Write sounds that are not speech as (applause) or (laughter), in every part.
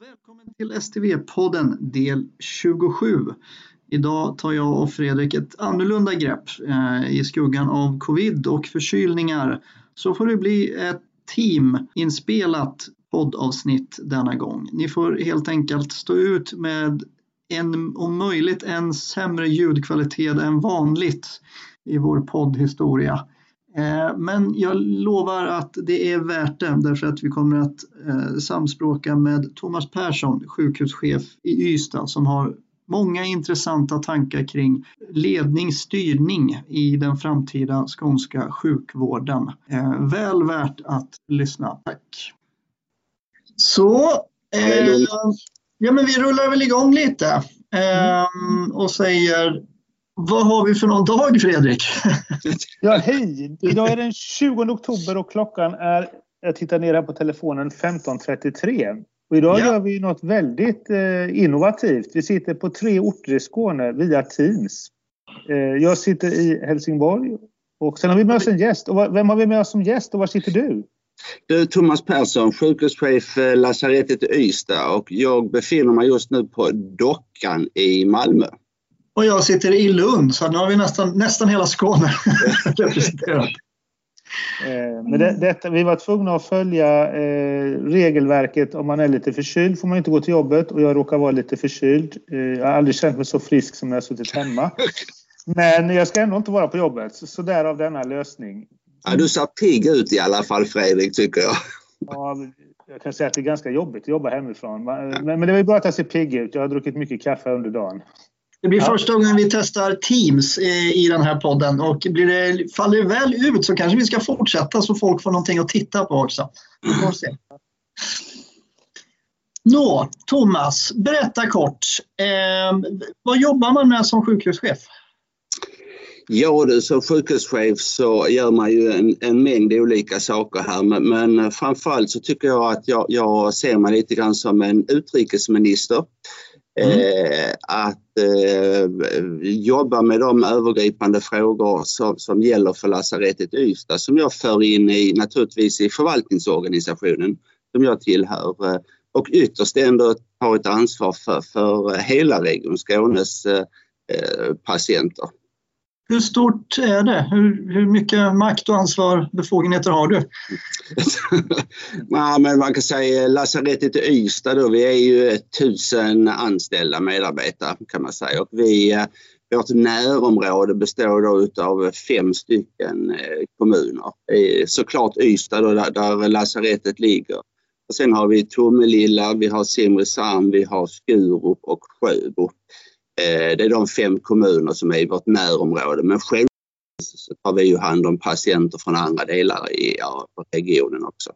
Välkommen till STV-podden del 27. Idag tar jag och Fredrik ett annorlunda grepp eh, i skuggan av covid och förkylningar. Så får det bli ett teaminspelat poddavsnitt denna gång. Ni får helt enkelt stå ut med en, om möjligt en sämre ljudkvalitet än vanligt i vår poddhistoria. Eh, men jag lovar att det är värt det därför att vi kommer att eh, samspråka med Thomas Persson, sjukhuschef i Ystad som har många intressanta tankar kring ledning, styrning i den framtida skånska sjukvården. Eh, väl värt att lyssna. Tack! Så, eh, ja men vi rullar väl igång lite eh, och säger vad har vi för någon dag Fredrik? (laughs) ja, hej! Idag är den 20 oktober och klockan är, jag tittar ner här på telefonen, 15.33. Och idag ja. gör vi något väldigt eh, innovativt. Vi sitter på tre orter i Skåne via Teams. Eh, jag sitter i Helsingborg och sen har vi med oss en gäst. Och vem har vi med oss som gäst och var sitter du? Du Thomas Persson, sjukhuschef eh, lasarettet i Ystad och jag befinner mig just nu på Dockan i Malmö. Och jag sitter i Lund så nu har vi nästan, nästan hela Skåne (laughs) representerat. Eh, men det, detta, vi var tvungna att följa eh, regelverket. Om man är lite förkyld får man inte gå till jobbet och jag råkar vara lite förkyld. Eh, jag har aldrig känt mig så frisk som när jag suttit hemma. Men jag ska ändå inte vara på jobbet, så, så därav denna lösning. Ja, du ser pigg ut i alla fall Fredrik, tycker jag. Ja, jag kan säga att det är ganska jobbigt att jobba hemifrån. Men, men det är bra att jag ser pigg ut. Jag har druckit mycket kaffe under dagen. Det blir ja. första gången vi testar Teams i den här podden och blir det, faller det väl ut så kanske vi ska fortsätta så folk får någonting att titta på också. Vi får se. Nå, Thomas, berätta kort. Eh, vad jobbar man med som sjukhuschef? Ja du, som sjukhuschef så gör man ju en, en mängd olika saker här men, men framförallt så tycker jag att jag, jag ser mig lite grann som en utrikesminister. Mm. Eh, att eh, jobba med de övergripande frågor som, som gäller för lasarettet Ystad som jag för in i naturligtvis i förvaltningsorganisationen som jag tillhör eh, och ytterst ändå har ett ansvar för, för hela Region Skånes eh, eh, patienter. Hur stort är det? Hur, hur mycket makt och ansvar, befogenheter har du? (laughs) Nej, men man kan säga lasarettet i Ystad då, vi är ju tusen anställda medarbetare kan man säga och vi, eh, vårt närområde består då av fem stycken eh, kommuner. Såklart Ystad då, där, där lasarettet ligger. Och sen har vi Tomelilla, vi har Simrishamn, vi har Skurup och Sjöbo. Eh, det är de fem kommuner som är i vårt närområde men självklart så tar vi ju hand om patienter från andra delar i ja, regionen också.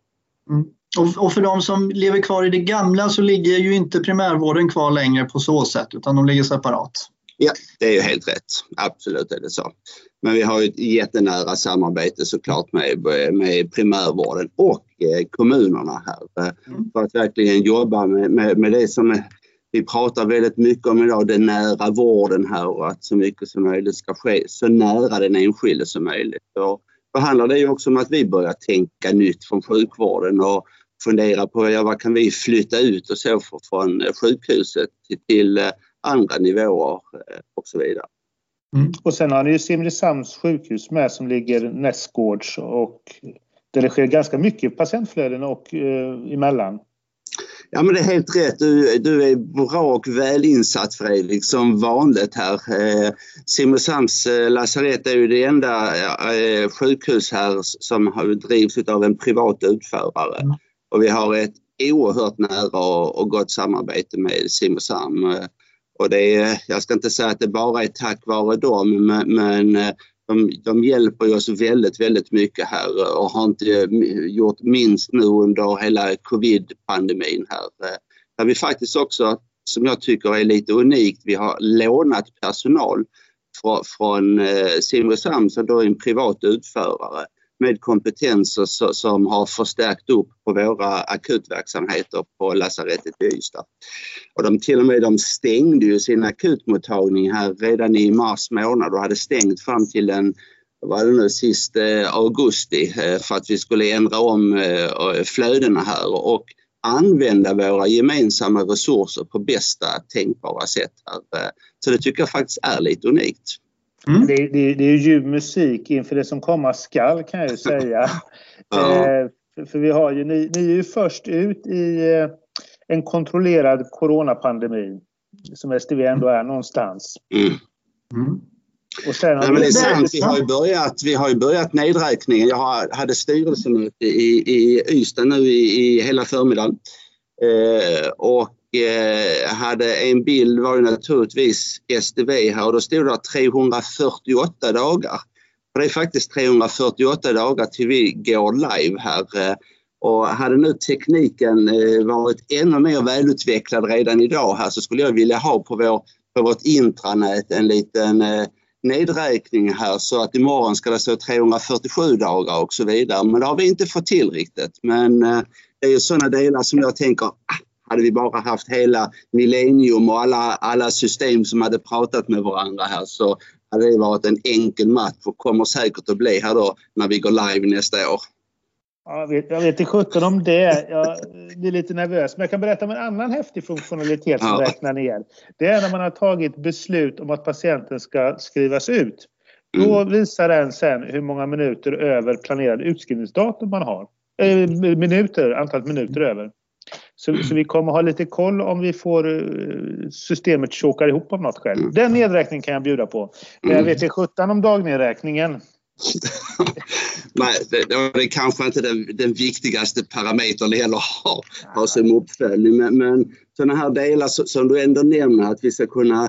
Mm. Och, och, för de som lever kvar i det gamla så ligger ju inte primärvården kvar längre på så sätt utan de ligger separat. Ja, det är ju helt rätt. Absolut är det så. Men vi har ju ett jättenära samarbete såklart med, med primärvården och eh, kommunerna här mm. för att verkligen jobba med, med, med det som är vi pratar väldigt mycket om idag den nära vården här och att så mycket som möjligt ska ske så nära den enskilde som möjligt. Och då handlar det ju också om att vi börjar tänka nytt från sjukvården och fundera på ja, vad kan vi flytta ut och så från eh, sjukhuset till eh, andra nivåer eh, och så vidare. Mm. Och sen har ni ju Simrishamns sjukhus med som ligger nästgårds och där det sker ganska mycket patientflöden och eh, emellan. Ja men det är helt rätt. Du, du är bra och välinsatt Fredrik som vanligt här. Eh, Simrishamns eh, lasarett är ju det enda eh, sjukhus här som drivs av en privat utförare. Mm. Och vi har ett oerhört nära och, och gott samarbete med Simrishamn. Och det är, jag ska inte säga att det bara är tack vare dem men, men eh, de, de hjälper oss väldigt, väldigt mycket här och har inte gjort minst nu under hela covid-pandemin här. Där vi faktiskt också, som jag tycker är lite unikt, vi har lånat personal från, från Simrishamn som då är en privat utförare med kompetenser som har förstärkt upp på våra akutverksamheter på lasarettet i Ystad. Och de till och med de stängde ju sin akutmottagning här redan i mars månad och hade stängt fram till den var det nu sist eh, augusti eh, för att vi skulle ändra om eh, flödena här och använda våra gemensamma resurser på bästa tänkbara sätt. Här. Så det tycker jag faktiskt är lite unikt. Mm. Det, det, det, är ljuv musik inför det som komma skall kan jag ju säga. (laughs) ja. eh, för, vi har ju, ni, ni är ju först ut i eh, en kontrollerad coronapandemi som STV ändå är någonstans. Mm. Mm. Och sen Nej, men det är sant. Vi har ju börjat, vi har ju börjat nedräkningen. Jag hade styrelsemöte i, i Ystad nu i, i hela förmiddagen. Eh, och Eh, hade en bild var ju naturligtvis STV här och då stod det 348 dagar. Och det är faktiskt 348 dagar till vi går live här. Eh. Och hade nu tekniken eh, varit ännu mer välutvecklad redan idag här så skulle jag vilja ha på, vår, på vårt intranät en liten nedräkning här så att imorgon ska det stå 347 dagar och så vidare. Men det har vi inte fått till riktigt. Men det är ju sådana delar som jag tänker, ah, hade vi bara haft hela millennium och alla, alla system som hade pratat med varandra här så hade det varit en enkel match och kommer säkert att bli här då när vi går live nästa år. Jag vet, jag vet inte sjutton om det. Jag blir lite nervös. Men jag kan berätta om en annan häftig funktionalitet som ja. räknar ner. Det är när man har tagit beslut om att patienten ska skrivas ut. Då mm. visar den sen hur många minuter över planerad utskrivningsdatum man har. Eh, minuter, antalet minuter över. Så, så, vi kommer ha lite koll om vi får eh, systemet chokar ihop av något skäl. Mm. Den nedräkningen kan jag bjuda på. Men jag mm. vet inte sjutton om dagnedräkningen. (laughs) Nej, det, det är kanske inte den, den viktigaste parametern det heller har, har som uppföljning. Men, men sådana här delar som du ändå nämner att vi ska kunna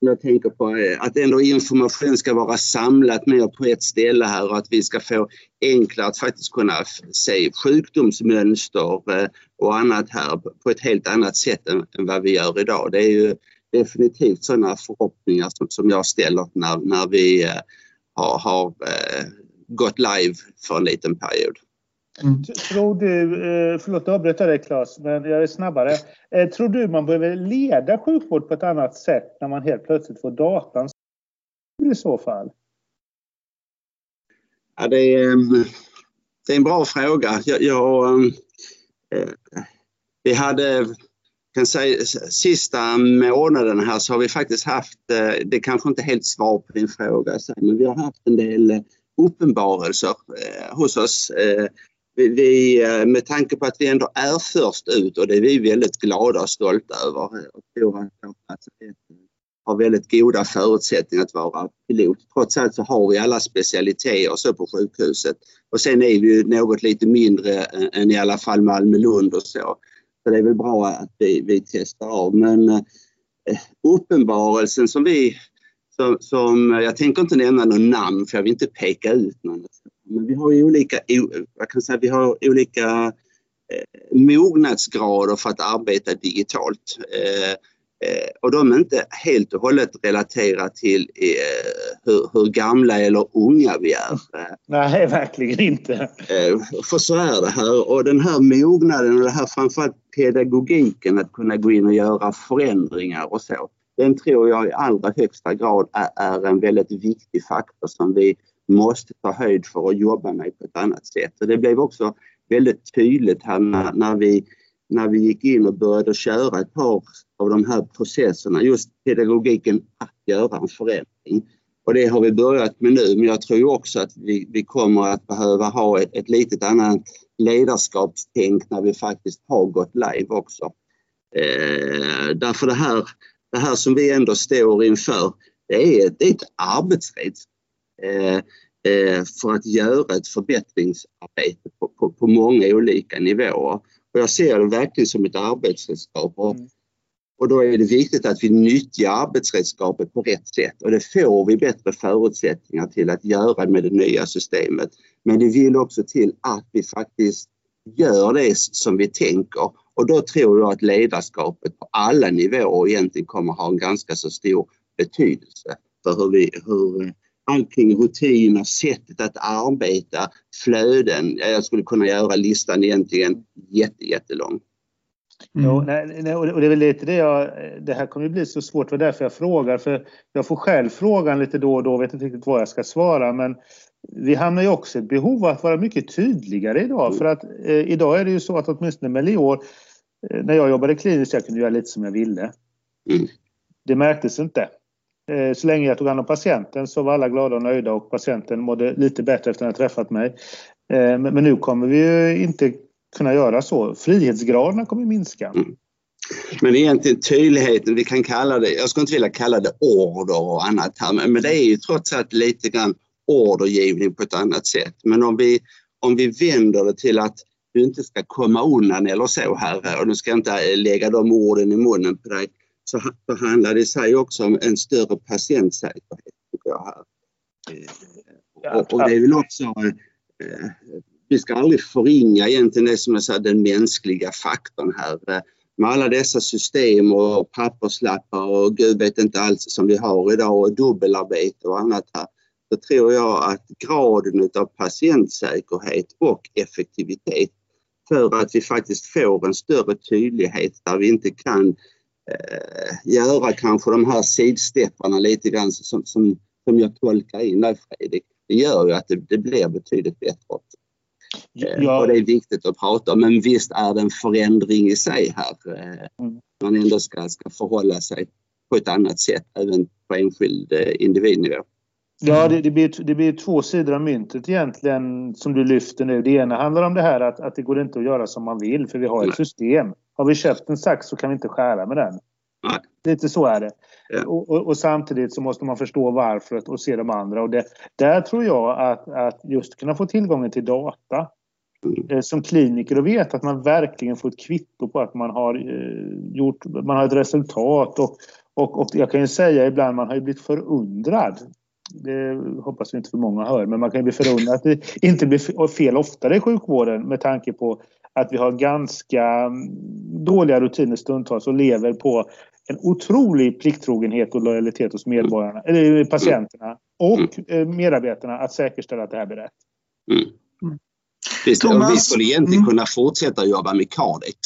jag tänker på eh, att ändå information ska vara samlat mer på ett ställe här och att vi ska få enklare att faktiskt kunna se sjukdomsmönster eh, och annat här på ett helt annat sätt än, vad vi gör idag. Det är ju definitivt sådana förhoppningar som, som jag ställer när, när vi eh, har, har gått live för en liten period. Mm. Tror du, eh, förlåt att avbryta dig Claes, men jag är snabbare. Eh, tror du man behöver leda sjukvård på ett annat sätt när man helt plötsligt får datan i så fall? Ja, det, är, ehm, det är en bra fråga. Jag, jag ehm, eh, vi hade, kan säga, sista månaden här så har vi faktiskt haft, det är kanske inte helt svar på din fråga, men vi har haft en del uppenbarelser hos oss vi, eh, med tanke på att vi ändå är först ut och det är vi väldigt glada och stolta över. Eh, jag tror att har väldigt goda förutsättningar att vara pilot. Trots allt så har vi alla specialiteter så på sjukhuset. Och sen är vi ju något lite mindre eh, än i alla fall Malmö-Lund och så. Så det är väl bra att vi, vi testar av. Men eh, uppenbarelsen som vi som, som, jag tänker inte nämna någon namn för jag vill inte peka ut någon. Men vi har ju olika, jag kan säga, vi har olika eh, mognadsgrader för att arbeta digitalt. Eh, eh, och de är inte helt och hållet relaterade till eh, hur, hur, gamla eller unga vi är. (laughs) Nej, verkligen inte. Eh, för så är det här och den här mognaden och det här framförallt pedagogiken att kunna gå in och göra förändringar och så. Den tror jag i allra högsta grad är, är en väldigt viktig faktor som vi måste ta höjd för att jobba med på ett annat sätt. Och det blev också väldigt tydligt här när, när, vi, när vi gick in och började köra ett par av de här processerna, just pedagogiken att göra en förändring. Och det har vi börjat med nu, men jag tror också att vi, vi kommer att behöva ha ett, ett litet annat ledarskapstänk när vi faktiskt har gått live också. Eh, därför det här, det här som vi ändå står inför, det är, det är ett arbetsredskap för att göra ett förbättringsarbete på, på, på, många olika nivåer. Och jag ser det verkligen som ett arbetsredskap. Och, mm. och då är det viktigt att vi nyttjar arbetsredskapet på rätt sätt och det får vi bättre förutsättningar till att göra med det nya systemet. Men det vill också till att vi faktiskt gör det som vi tänker och då tror jag att ledarskapet på alla nivåer egentligen kommer ha en ganska så stor betydelse för hur vi, hur allting rutiner, sättet att arbeta, flöden. Jag skulle kunna göra listan egentligen jätte, jättelång. Mm. Jo, nej, nej, och det är väl lite det jag... Det här kommer bli så svårt, det var därför jag frågar. För jag får själv frågan lite då och då, vet inte riktigt vad jag ska svara. Men vi hamnar ju också i ett behov av att vara mycket tydligare idag. För att eh, idag är det ju så att åtminstone med Lior, eh, när jag jobbade kliniskt, jag kunde göra lite som jag ville. Mm. Det märktes inte. Eh, så länge jag tog hand om patienten så var alla glada och nöjda och patienten mådde lite bättre efter att ha träffat mig. Eh, men nu kommer vi ju inte kunna göra så. Frihetsgraderna kommer minska. Mm. Men egentligen tydligheten, vi kan kalla det, jag skulle inte vilja kalla det order och annat här, men det är ju trots allt lite grann ordergivning på ett annat sätt. Men om vi, om vi vänder det till att du inte ska komma undan eller så här och du ska inte lägga de orden i munnen på dig så handlar det sig också om en större patientsäkerhet. Tycker jag här. Och, och det är väl också, eh, vi ska aldrig förringa egentligen det som jag säger, den mänskliga faktorn här. Med alla dessa system och papperslappar och gud vet inte allt som vi har idag och dubbelarbete och annat här. Så tror jag att graden av patientsäkerhet och effektivitet för att vi faktiskt får en större tydlighet där vi inte kan eh, göra kanske de här sidstepparna lite grann som, som, som jag tolkar in där Fredrik. Det gör ju att det, det blir betydligt bättre. Eh, ja. Och det är viktigt att prata om. Men visst är det en förändring i sig här. Eh, mm. Man ändå ska, ska förhålla sig på ett annat sätt även på enskild eh, individnivå. Ja, det, det, blir, det blir två sidor av myntet egentligen som du lyfter nu. Det ena handlar om det här att, att det går inte att göra som man vill för vi har ett Nej. system. Har vi köpt en sax så kan vi inte skära med den. Nej. Lite så är det. Ja. Och, och, och, samtidigt så måste man förstå varför och se de andra. Och det, där tror jag att, att just kunna få tillgången till data mm. eh, som kliniker och veta att man verkligen får ett kvitto på att man har eh, gjort, man har ett resultat. Och, och, och jag kan ju säga ibland man har ju blivit förundrad det hoppas vi inte för många hör, men man kan bli förundrad att det inte blir fel oftare i sjukvården med tanke på att vi har ganska mm, dåliga rutiner stundtals och lever på en otrolig plikttrogenhet och lojalitet hos medborgarna, eller patienterna och eh, medarbetarna att säkerställa att det här blir rätt. Mm. Mm. Visst, Thomas, vi skulle egentligen mm. kunna fortsätta jobba med Cardex.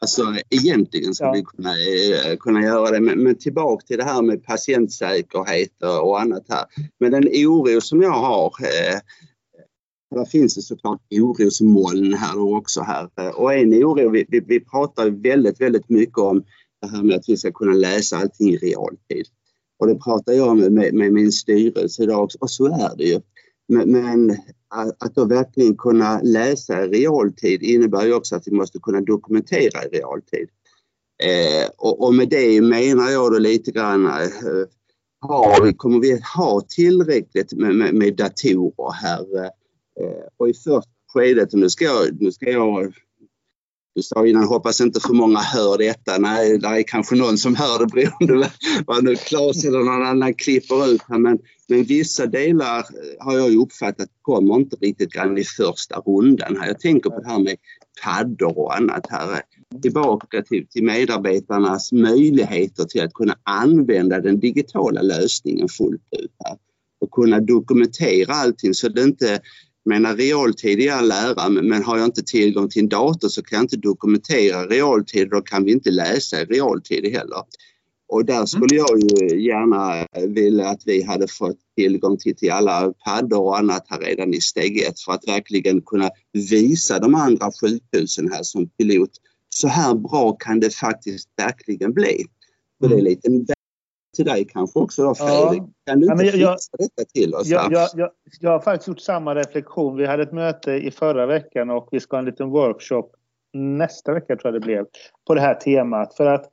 Alltså egentligen skulle ja. vi kunna, eh, kunna göra det. Men, men tillbaka till det här med patientsäkerhet och annat här. Men den oro som jag har eh, där finns det såklart orosmoln här också. Här. Och en oro, vi, vi, vi pratar väldigt, väldigt mycket om det här med att vi ska kunna läsa allting i realtid. Och det pratar jag med, med, med min styrelse idag också, och så är det ju. Men, men att då verkligen kunna läsa i realtid innebär ju också att vi måste kunna dokumentera i realtid. Eh, och, och, med det menar jag då lite grann, eh, har, kommer vi att ha tillräckligt med, med, med datorer här? Eh, och i första skedet, nu ska jag, nu ska jag du sa innan, hoppas inte för många hör detta. Nej, det är kanske någon som hör det beroende på vad nu Claes eller någon annan klipper ut här. Men, men vissa delar eh, har jag ju uppfattat kommer inte riktigt grann i första rundan. Här. Jag tänker på det här med paddor och annat här. Tillbaka till, till medarbetarnas möjligheter till att kunna använda den digitala lösningen fullt ut. Här. Och kunna dokumentera allting så det inte menar realtid i all ära, men har jag inte tillgång till en dator så kan jag inte dokumentera realtid. Då kan vi inte läsa i realtid heller. Och där skulle jag ju gärna vilja att vi hade fått tillgång till, till alla paddor och annat här redan i steg ett för att verkligen kunna visa de andra sjukhusen här som pilot. Så här bra kan det faktiskt verkligen bli. För det är lite till dig kanske också då Fredrik. Ja. Kan du inte ja, fixa detta till oss? Jag, jag, jag, jag, har faktiskt gjort samma reflektion. Vi hade ett möte i förra veckan och vi ska ha en liten workshop nästa vecka tror jag det blev på det här temat. För att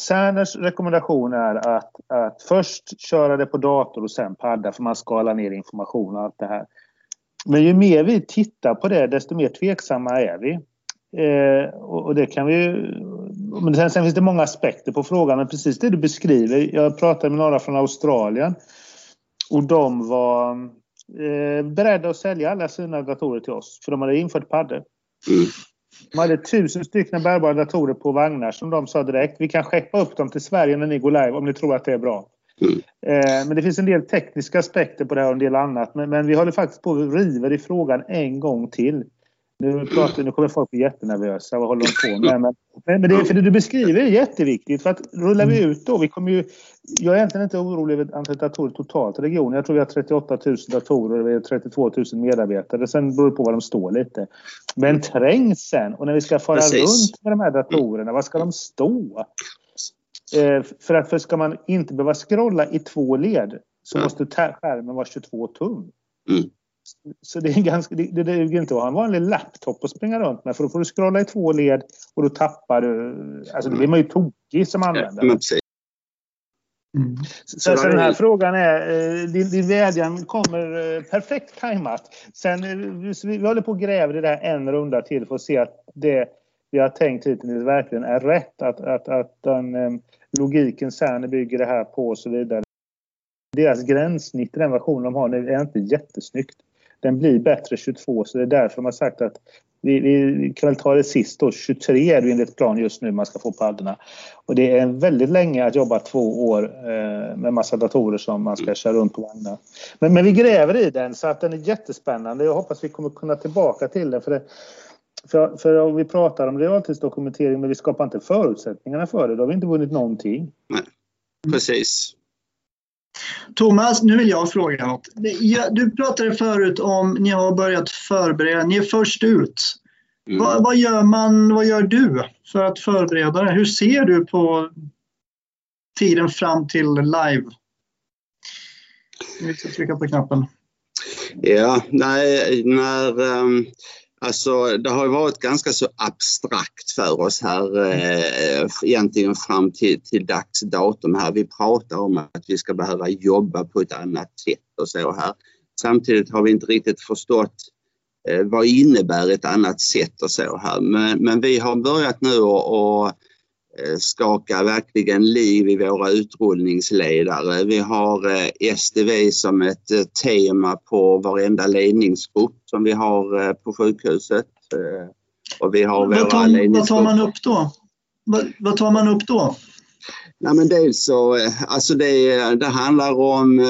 Cerners rekommendation är att, att först köra det på dator och sen padda för man skalar ner information och allt det här. Men ju mer vi tittar på det desto mer tveksamma är vi. Eh, och det kan vi men sen, sen, finns det många aspekter på frågan, men precis det du beskriver. Jag pratade med några från Australien och de var eh, beredda att sälja alla sina datorer till oss, för de hade infört paddor. Mm. De hade tusen stycken bärbara datorer på vagnar som de sa direkt. Vi kan skeppa upp dem till Sverige när ni går live om ni tror att det är bra. Mm. Eh, men det finns en del tekniska aspekter på det här och en del annat. Men, men vi håller faktiskt på att riva i frågan en gång till. Nu, pratar, nu kommer folk bli jättenervösa. Vad håller de på med? Men, men, men det, för det du beskriver är jätteviktigt. För att rullar vi ut då, vi kommer ju... Jag är egentligen inte orolig över antalet datorer totalt i regionen. Jag tror vi har 38 000 datorer och vi har 32 000 medarbetare. Sen beror det på var de står lite. Men trängseln och när vi ska fara Precis. runt med de här datorerna, var ska de stå? Eh, för att för ska man inte behöva scrolla i två led så ja. måste skärmen vara 22 tum. Mm. Så det, är ganska, det, det duger inte att ha en vanlig laptop att springa runt med för då får du scrolla i två led och då tappar du... Alltså då blir man ju tokig som användare. Mm. Så, så, så den här frågan är, eh, din, din vädjan kommer eh, perfekt tajmat. Sen, eh, vi håller på och gräver i det här en runda till för att se att det vi har tänkt hittills verkligen är rätt. Att, att, att den logiken Cerner bygger det här på och så vidare. Deras gränssnitt i den versionen de har nu är inte jättesnyggt den blir bättre 22 så det är därför har sagt att vi, vi kan väl ta det sist då, 23 är det enligt plan just nu man ska få paddarna. Och det är väldigt länge att jobba två år eh, med massa datorer som man ska köra runt på vagnar. Men, men vi gräver i den så att den är jättespännande. Jag hoppas vi kommer kunna tillbaka till den. För, det, för, för om vi pratar om realtidsdokumentering men vi skapar inte förutsättningarna för det, då har vi inte vunnit någonting. Nej, precis. Thomas, nu vill jag fråga något. Du pratade förut om ni har börjat förbereda, ni är först ut. Mm. Vad, vad, gör man, vad gör du för att förbereda det? Hur ser du på tiden fram till live? Vi ska trycka på knappen. Ja, nej, när um, Alltså det har varit ganska så abstrakt för oss här eh, egentligen fram till, till dags datum här. Vi pratar om att vi ska behöva jobba på ett annat sätt och så här. Samtidigt har vi inte riktigt förstått eh, vad innebär ett annat sätt och så här. Men, men vi har börjat nu och, och skaka verkligen liv i våra utrullningsledare. Vi har eh, STV som ett eh, tema på varenda ledningsgrupp som vi har på sjukhuset. Och vi har vad, tar, vad tar man upp då? Vad, vad tar man upp då? Nej, men dels så, alltså det, det handlar om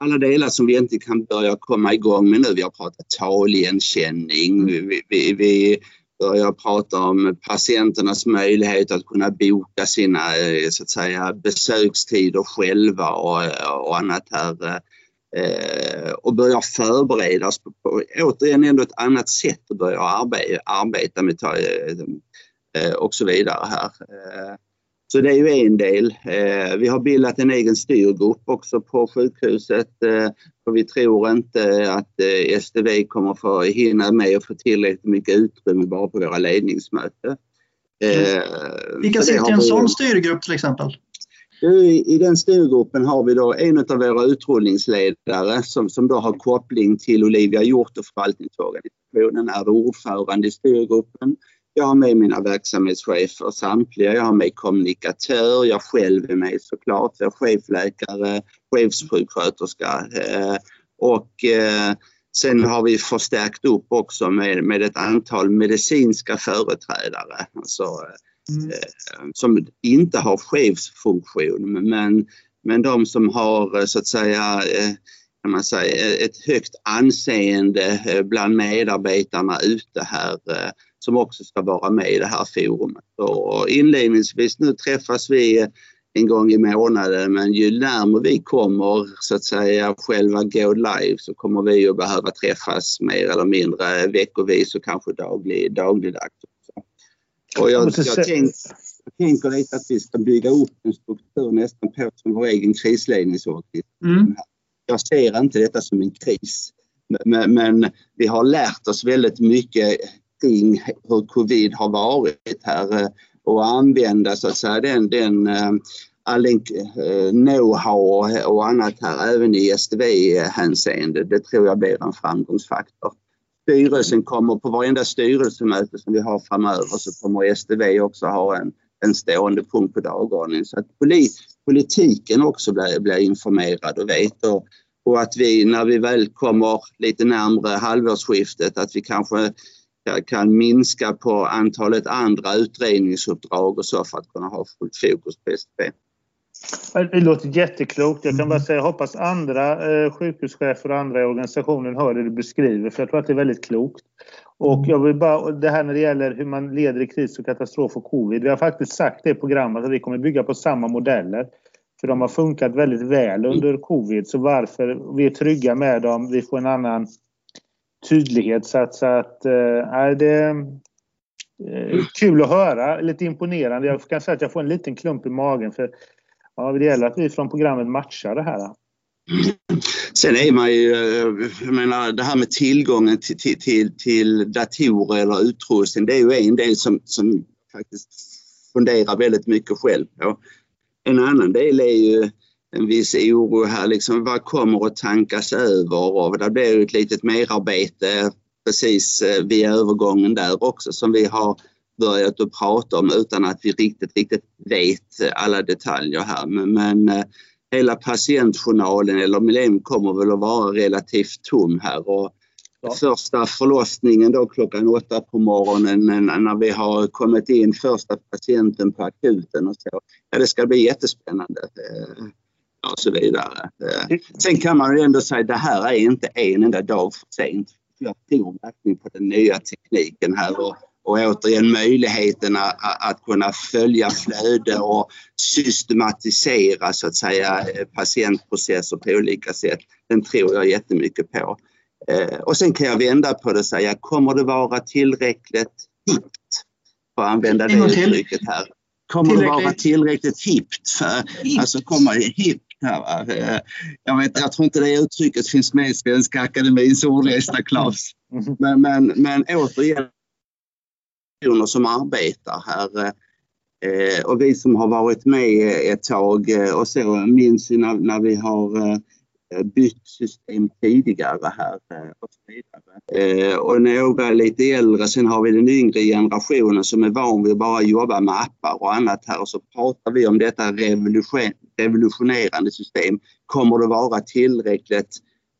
alla delar som vi inte kan börja komma igång med nu. Vi har pratat taligenkänning, vi, vi, vi börjar prata om patienternas möjlighet att kunna boka sina eh, så att säga, besökstider själva och, eh, och annat här eh, och börjar förbereda oss på, på återigen ändå ett annat sätt att börja arbeta, arbeta med eh, och så vidare här. Eh, så det är ju en del. Eh, vi har bildat en egen styrgrupp också på sjukhuset. Eh, för vi tror inte att eh, STV kommer få hinna med och få tillräckligt mycket utrymme bara på våra ledningsmöten. Mm. Vilka sitter i en sån styrgrupp till exempel? I den styrgruppen har vi då en av våra utrullningsledare som, som då har koppling till Olivia Hjort och förvaltningsorganisationen, är ordförande i styrgruppen. Jag har med mina verksamhetschefer samtliga. Jag har med kommunikatör. Jag själv är med såklart. Jag är chefläkare, chefssjuksköterska eh, och eh, sen har vi förstärkt upp också med, med ett antal medicinska företrädare. Alltså, mm. Eh, som inte har chefsfunktion men, men de som har så att säga kan man säga, ett högt anseende bland medarbetarna ute här som också ska vara med i det här forumet. Och inledningsvis nu träffas vi en gång i månaden men ju närmare vi kommer så att säga själva Go Live så kommer vi att behöva träffas mer eller mindre veckovis och kanske daglig, dagligdags. Och jag, jag, tänk, jag tänker lite att vi ska bygga upp en struktur nästan på som vår egen krisledningsorganisation. Mm. Jag ser inte detta som en kris. Men, men, vi har lärt oss väldigt mycket kring hur covid har varit här eh, och använda så att säga den, den eh, all eh, know-how och annat här även i STV-hänseende. Det tror jag blir en framgångsfaktor. Styrelsen kommer på varenda styrelsemöte som vi har framöver så kommer STV också ha en, en stående punkt på dagordningen så att politiken också blir, blir informerad och vet och, och att vi när vi väl kommer lite närmre halvårsskiftet att vi kanske kan minska på antalet andra utredningsuppdrag och så för att kunna ha fullt fokus på STP. Det låter jätteklokt. Jag kan bara säga, jag hoppas andra eh, sjukhuschefer och andra i organisationen hör det du beskriver, för jag tror att det är väldigt klokt. Och mm. jag vill bara, det här när det gäller hur man leder i kris och katastrof och covid. Vi har faktiskt sagt det i programmet att vi kommer bygga på samma modeller. För de har funkat väldigt väl under covid, så varför? Vi är trygga med dem, vi får en annan tydlighet. Så att, så att äh, det eh, kul att höra, lite imponerande. Jag kan säga att jag får en liten klump i magen. för ja, Det gäller att vi från programmet matchar det här. (clears throat) Sen är man ju, eh, jag menar det här med tillgången till, till, till, till datorer eller utrustning, det är ju en del som, som faktiskt funderar väldigt mycket själv på. En annan del är ju en viss oro här, liksom vad kommer att tankas över och det blir ett litet merarbete precis eh, vid övergången där också som vi har börjat att prata om utan att vi riktigt, riktigt vet alla detaljer här. Men, men eh, hela patientjournalen eller Millennium kommer väl att vara relativt tom här. Och ja. Första förlossningen då klockan åtta på morgonen när vi har kommit in första patienten på akuten och så. Ja, det ska bli jättespännande. Eh, och så vidare. Eh, sen kan man ju ändå säga att det här är inte en enda dag för sent. Jag tror verkligen på den nya tekniken här och och återigen möjligheten att, att kunna följa flöde och systematisera så att säga patientprocesser på olika sätt. Den tror jag jättemycket på. Eh, och sen kan jag vända på det och säga, kommer det vara tillräckligt hippt? För att använda det uttrycket här. Kommer det vara tillräckligt hippt? För. Alltså kommer hippt här, eh, jag, vet, jag tror inte det uttrycket finns med i Svenska Akademins ordlista, Claes. Mm. Men, men, men återigen, personer som arbetar här. Eh, och vi som har varit med ett tag eh, och så minns när, när vi har bytt system tidigare här och så vidare. Och några är lite äldre, sen har vi den yngre generationen som är van vid att bara jobba med appar och annat här och så pratar vi om detta revolution, revolutionerande system. Kommer det vara tillräckligt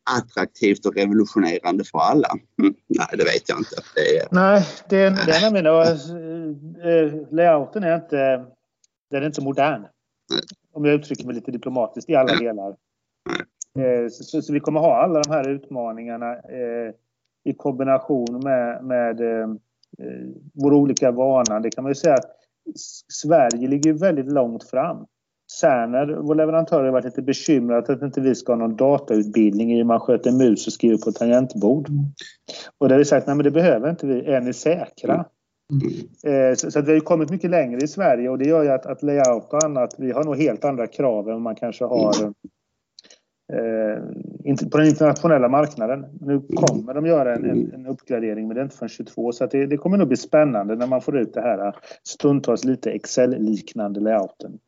attraktivt och revolutionerande för alla? Mm, nej, det vet jag inte. Det är... Nej, det är, det är nämligen... Äh, layouten är inte, den är inte modern. Nej. Om jag uttrycker mig lite diplomatiskt i alla Nej. delar. Så, så, vi kommer ha alla de här utmaningarna äh, i kombination med, med våra olika vanan. Det kan man ju säga att Sverige ligger väldigt långt fram. Cerner, vår leverantör, har varit lite bekymrad att inte vi ska ha någon datautbildning i hur man sköter mus och skriver på tangentbord. Mm. Och där har vi sagt, nej men det behöver inte vi, är ni säkra? Mm. Eh, så, så, att vi har kommit mycket längre i Sverige och det gör ju att, att layout och annat, vi har nog helt andra krav än man kanske har eh, på den internationella marknaden. Nu kommer de göra en, en, en uppgradering men det är inte förrän 22 så att det, det kommer nog bli spännande när man får ut det här stundtals lite Excel-liknande layouten.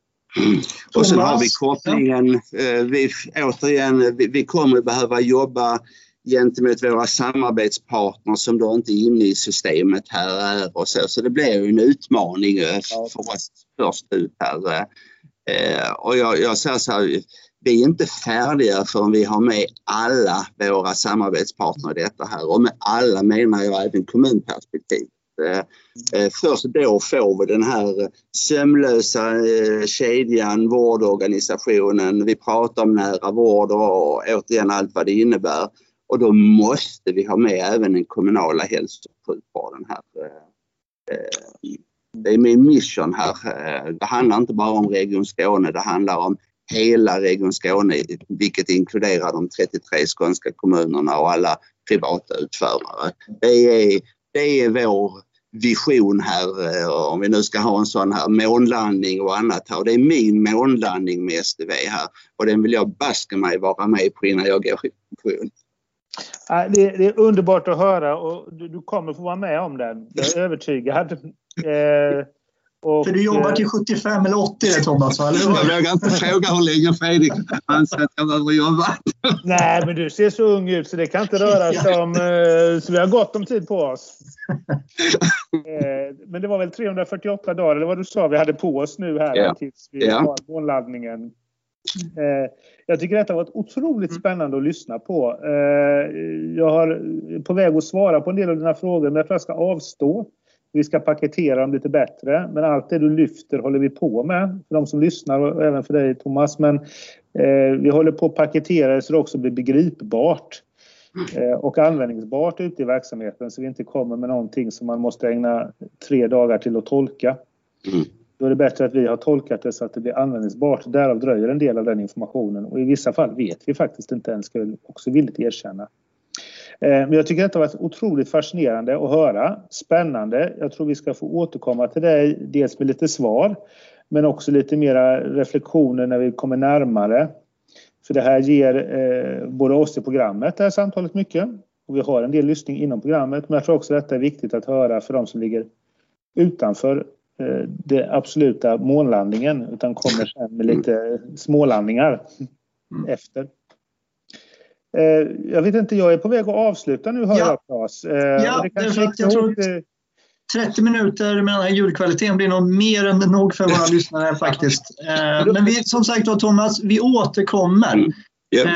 Och sen har vi kopplingen, eh, vi, återigen, vi, vi kommer behöva jobba gentemot våra samarbetspartners som då inte är inne i systemet här och så. Så det blir ju en utmaning eh, för oss först ut här. Eh, och jag, jag säger så här, vi är inte färdiga förrän vi har med alla våra samarbetspartner i detta här och med alla menar jag även kommunperspektiv. Eh, eh, först då får vi den här sömlösa eh, kedjan, vårdorganisationen. Vi pratar om nära vård och återigen allt vad det innebär. Och då måste vi ha med även den kommunala hälso och sjukvården här. Det är min mission här. Det handlar inte bara om Region Skåne, det handlar om hela Region Skåne, vilket inkluderar de 33 skånska kommunerna och alla privata utförare. Det är, det är vår vision här, eh, om vi nu ska ha en sån här månlandning och annat här. Det är min månlandning med STV här och den vill jag baska mig vara med på innan jag går i pension. Det är, underbart att höra och du, kommer få vara med om den. Jag är övertygad. Eh, och, För du jobbar till 75 eller 80 det Thomas, eller hur? Jag vågar inte fråga hur länge Fredrik anser att jag behöver jobba. Nej, men du ser så ung ut så det kan inte röra sig om... Eh, så vi har gott om tid på oss. (laughs) Eh, men det var väl 348 dagar, eller vad du sa, vi hade på oss nu här ja. tills vi ja. har månladdningen. Eh, jag tycker detta har varit otroligt mm. spännande att lyssna på. Jag har på väg att svara på en del av dina frågor, men jag tror jag ska avstå. Vi ska paketera dem lite bättre. Men allt det du lyfter håller vi på med. För de som lyssnar och även för dig Thomas. Men eh, vi håller på att paketera det så det också blir begripbart. Eh, och användningsbart ute i verksamheten så vi inte kommer med någonting som man måste ägna tre dagar till att tolka. Mm. Då är det bättre att vi har tolkat det så att det blir användningsbart. Därav dröjer en del av den informationen och i vissa fall vet vi faktiskt inte ens, ska jag också villigt erkänna. Eh, men jag tycker att det har varit otroligt fascinerande att höra. Spännande. Jag tror vi ska få återkomma till dig dels med lite svar men också lite mera reflektioner när vi kommer närmare. För det här ger eh, både oss i programmet, det här samtalet, mycket. Och vi har en del lyssning inom programmet. Men jag tror också att detta är viktigt att höra för de som ligger utanför Eh, det absoluta månlandningen utan kommer sen med lite smålandningar mm. efter. Eh, jag vet inte, jag är på väg att avsluta nu hör ja. jag Claes. Eh, ja, det kanske jag, jag tror 30 minuter med den här ljudkvaliteten blir nog mer än nog för våra (laughs) lyssnare faktiskt. Men vi, som sagt då Thomas, vi återkommer. Mm. Yep.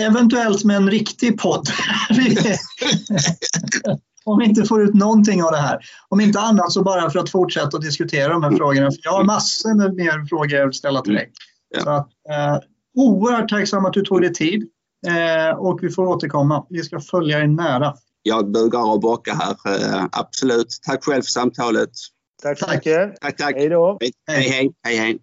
eventuellt med en riktig podd. (laughs) om vi inte får ut någonting av det här. Om inte annat så bara för att fortsätta att diskutera de här frågorna. För jag har massor med mer frågor att ställa till dig. Ja. Så att, eh, oerhört tacksam att du tog dig tid. Eh, och vi får återkomma. Vi ska följa dig nära. Jag bugar och bockar här, eh, absolut. Tack själv för samtalet. Tack så mycket. Tack, tack. Hej då. hej, hej. hej, hej.